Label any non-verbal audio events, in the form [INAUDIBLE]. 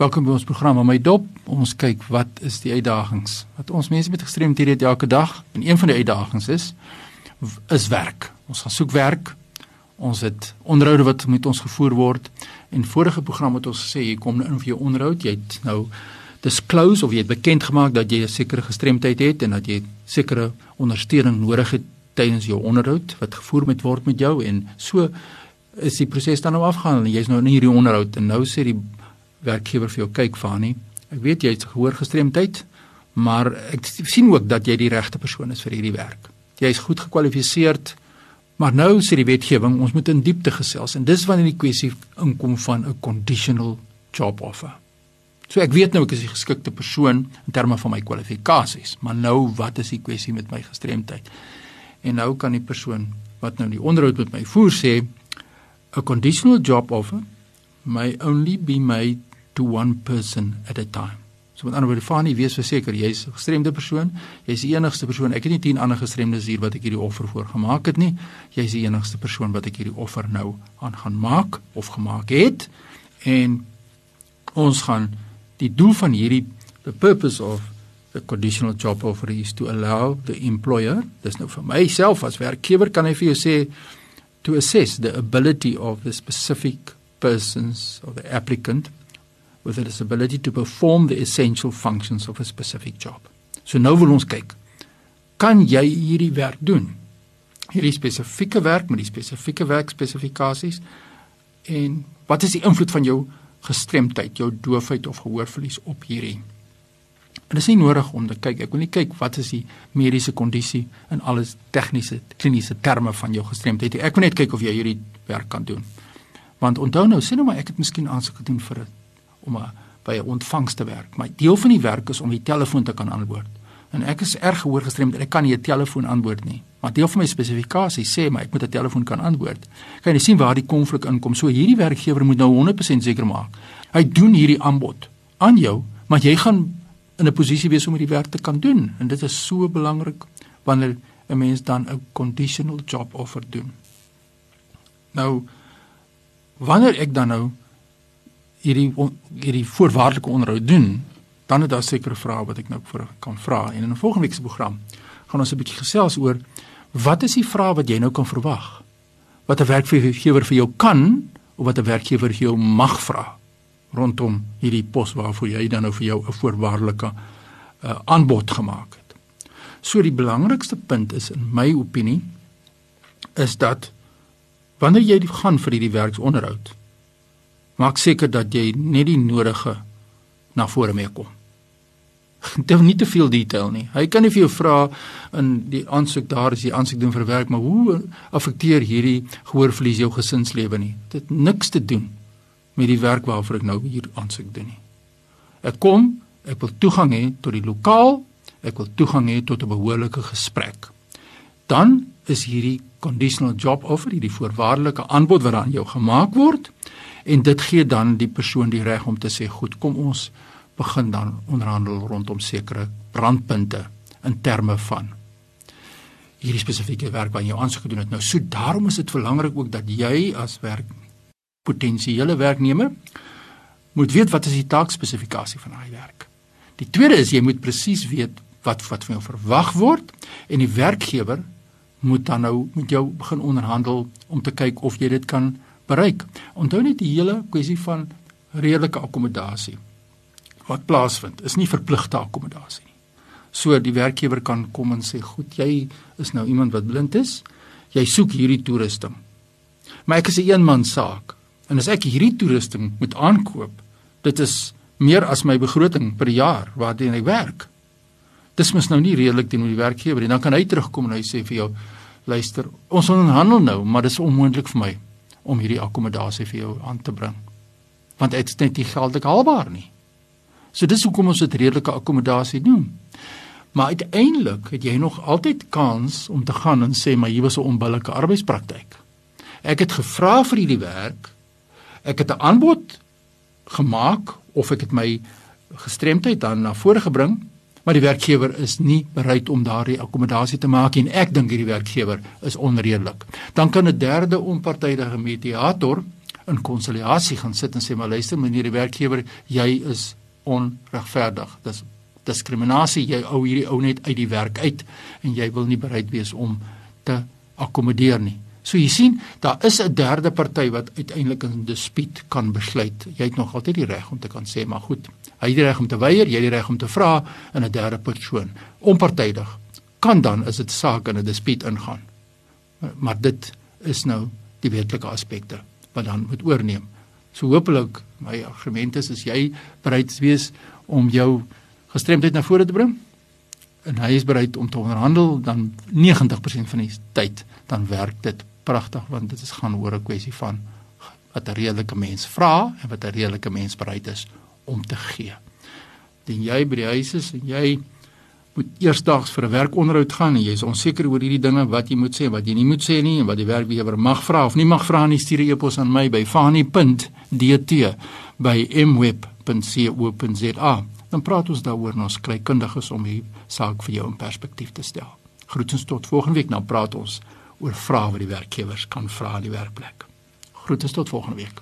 Welkom by ons program my dop. Ons kyk wat is die uitdagings wat ons mense met gestremdhede het elke dag. En een van die uitdagings is is werk. Ons gaan soek werk. Ons het onderhoude wat moet ons gevoer word. En vorige program het ons gesê jy kom nou in vir jou onderhoud. Jy het nou disclose of jy het bekend gemaak dat jy 'n sekere gestremdheid het en dat jy sekere ondersteuning nodig het tydens jou onderhoud wat gevoer moet word met jou en so is die proses dan nou afgehandel. Jy's nou in hierdie onderhoud en nou sê die werkgewer vir jou kyk van nie. Ek weet jy het gehoor gestremdheid, maar ek sien ook dat jy die regte persoon is vir hierdie werk. Jy is goed gekwalifiseer. Maar nou sê die wetgewing, ons moet in diepte gesels en dis wanneer die kwessie inkom van 'n conditional job offer. So ek weet nou ek is die geskikte persoon in terme van my kwalifikasies, maar nou wat is die kwessie met my gestremdheid? En nou kan die persoon wat nou die onderhoud met my voer sê 'n conditional job offer may only be made to one person at a time. So met ander woorde, Fanie, wees verseker jy's 'n gestremde persoon. Jy's die enigste persoon. Ek het nie 10 ander gestremdes hier wat ek hierdie offer voor gemaak het nie. Jy's die enigste persoon wat ek hierdie offer nou aan gaan maak of gemaak het. En ons gaan die doel van hierdie the purpose of the conditional job offer is to allow the employer, dis nou vir myself as werkgewer kan hy vir jou sê to assess the ability of the specific persons or the applicant with a disability to perform the essential functions of a specific job. So nou wil ons kyk. Kan jy hierdie werk doen? Hierdie spesifieke werk met die spesifieke werkspesifikasies en wat is die invloed van jou gestremdheid, jou doofheid of gehoorverlies op hierdie? En dit is nie nodig om te kyk. Ek wil nie kyk wat is die mediese kondisie en alles tegniese, kliniese terme van jou gestremdheid. Ek wil net kyk of jy hierdie werk kan doen. Want onthou nou, sê nou maar ek het miskien aansoek gedoen vir 'n om a, by 'n ontvangs te werk. My deel van die werk is om die telefoon te kan antwoord. En ek is erg gehoor gestremd en ek kan nie 'n telefoon antwoord nie. Maar deel van my spesifikasie sê my ek moet 'n telefoon kan antwoord. Kan jy sien waar die konflik inkom? So hierdie werkgewer moet nou 100% seker maak. Hy doen hierdie aanbod aan jou, maar jy gaan in 'n posisie wees om hierdie werk te kan doen en dit is so belangrik wanneer 'n mens dan 'n conditional job offer doen. Nou wanneer ek dan nou hierdie hierdie voorwaardelike onderhoud doen, dan het daar sekere vrae wat ek nou vir kan vra en in 'n volgende week se program gaan ons 'n bietjie gesels oor wat is die vrae wat jy nou kan verwag? Wat 'n werkgewer vir jou kan of wat 'n werkgewer jou mag vra rondom hierdie pos waarvoor jy dan nou vir jou 'n voorwaardelike uh, aanbod gemaak het. So die belangrikste punt is in my opinie is dat Wanneer jy gaan vir hierdie werksonderhoud, maak seker dat jy net die nodige na vore mee kom. [LAUGHS] Dit is nie te veel detail nie. Hy kan nie vir jou vra in die aansoek daar is die aansoek doen vir werk, maar hoe affekteer hierdie gehoorverlies jou gesinslewe nie? Dit niks te doen met die werk waarvoor ek nou hier aansoek doen nie. Ek kom, ek wil toegang hê tot die lokaal, ek wil toegang hê tot 'n behoorlike gesprek. Dan is hierdie conditional job offer, hierdie voorwaardelike aanbod wat aan jou gemaak word en dit gee dan die persoon die reg om te sê goed, kom ons begin dan onderhandel rondom sekere brandpunte in terme van hierdie spesifieke werk wat jy aansoek gedoen het. Nou so daarom is dit belangrik ook dat jy as werk potensiële werknemer moet weet wat is die taakspesifikasie van daai werk. Die tweede is jy moet presies weet wat wat van jou verwag word en die werkgewer moet dan nou met jou begin onderhandel om te kyk of jy dit kan bereik. Onthou net die hele kwessie van redelike akkommodasie wat plaasvind is nie verpligte akkommodasie nie. So die werkgewer kan kom en sê, "Goed, jy is nou iemand wat blind is. Jy soek hierdie toerusting. Maar ek is 'n eenman saak en as ek hierdie toerusting moet aankoop, dit is meer as my begroting per jaar waarteen ek werk dis mos nou nie redelik teenoor die werkgewer nie. Dan kan hy terugkom en hy sê vir jou luister, ons onderhandel nou, maar dis onmoontlik vir my om hierdie akkommodasie vir jou aan te bring. Want dit is net nie geldelik haalbaar nie. So dis hoekom ons dit redelike akkommodasie noem. Maar uiteindelik het jy nog altyd kans om te gaan en sê maar hier was 'n onbillike arbeidspraktyk. Ek het gevra vir hierdie werk. Ek het 'n aanbod gemaak of ek het my gestremdheid dan na vore gebring maar die werkgewer is nie bereid om daardie akkommodasie te maak en ek dink hierdie werkgewer is onredelik. Dan kan 'n derde onpartydige mediator in konsiliasie gaan sit en sê maar luister meneer die werkgewer, jy is onregverdig. Dis diskriminasie. Jy ou hierdie ou net uit die werk uit en jy wil nie bereid wees om te akkommodeer nie. So jy sien, daar is 'n derde party wat uiteindelik 'n dispuut kan besluit. Jy het nog altyd die reg om te kan sê, maar goed, hy het die reg om te weier, jy het die reg om te vra in 'n derde persoon. Onpartydig kan dan is dit saak in 'n dispuut ingaan. Maar dit is nou die wetlike aspekte wat dan moet oorneem. So hopelik my argument is as jy bereid wees om jou gestremdheid na vore te bring en hy is bereid om te onderhandel dan 90% van die tyd dan werk dit pragtig want dit is gaan oor 'n kwessie van wat 'n redelike mens vra en wat 'n redelike mens bereid is om te gee. Dan jy by die huis is en jy moet eersdaags vir 'n werkonderhoud gaan en jy is onseker oor hierdie dinge wat jy moet sê, wat jy nie moet sê nie en wat die werkgewer mag vra of nie mag vra nie, stuur 'n e-pos aan my by fani.dt by mweb.co.za. Dan praat ons daaroor en ons kry kundiges om die saak vir jou in perspektief te stel. Groetens tot volgende week, dan praat ons oor vrae wat die werkgewers kan vra in die werkplek. Groete tot volgende week.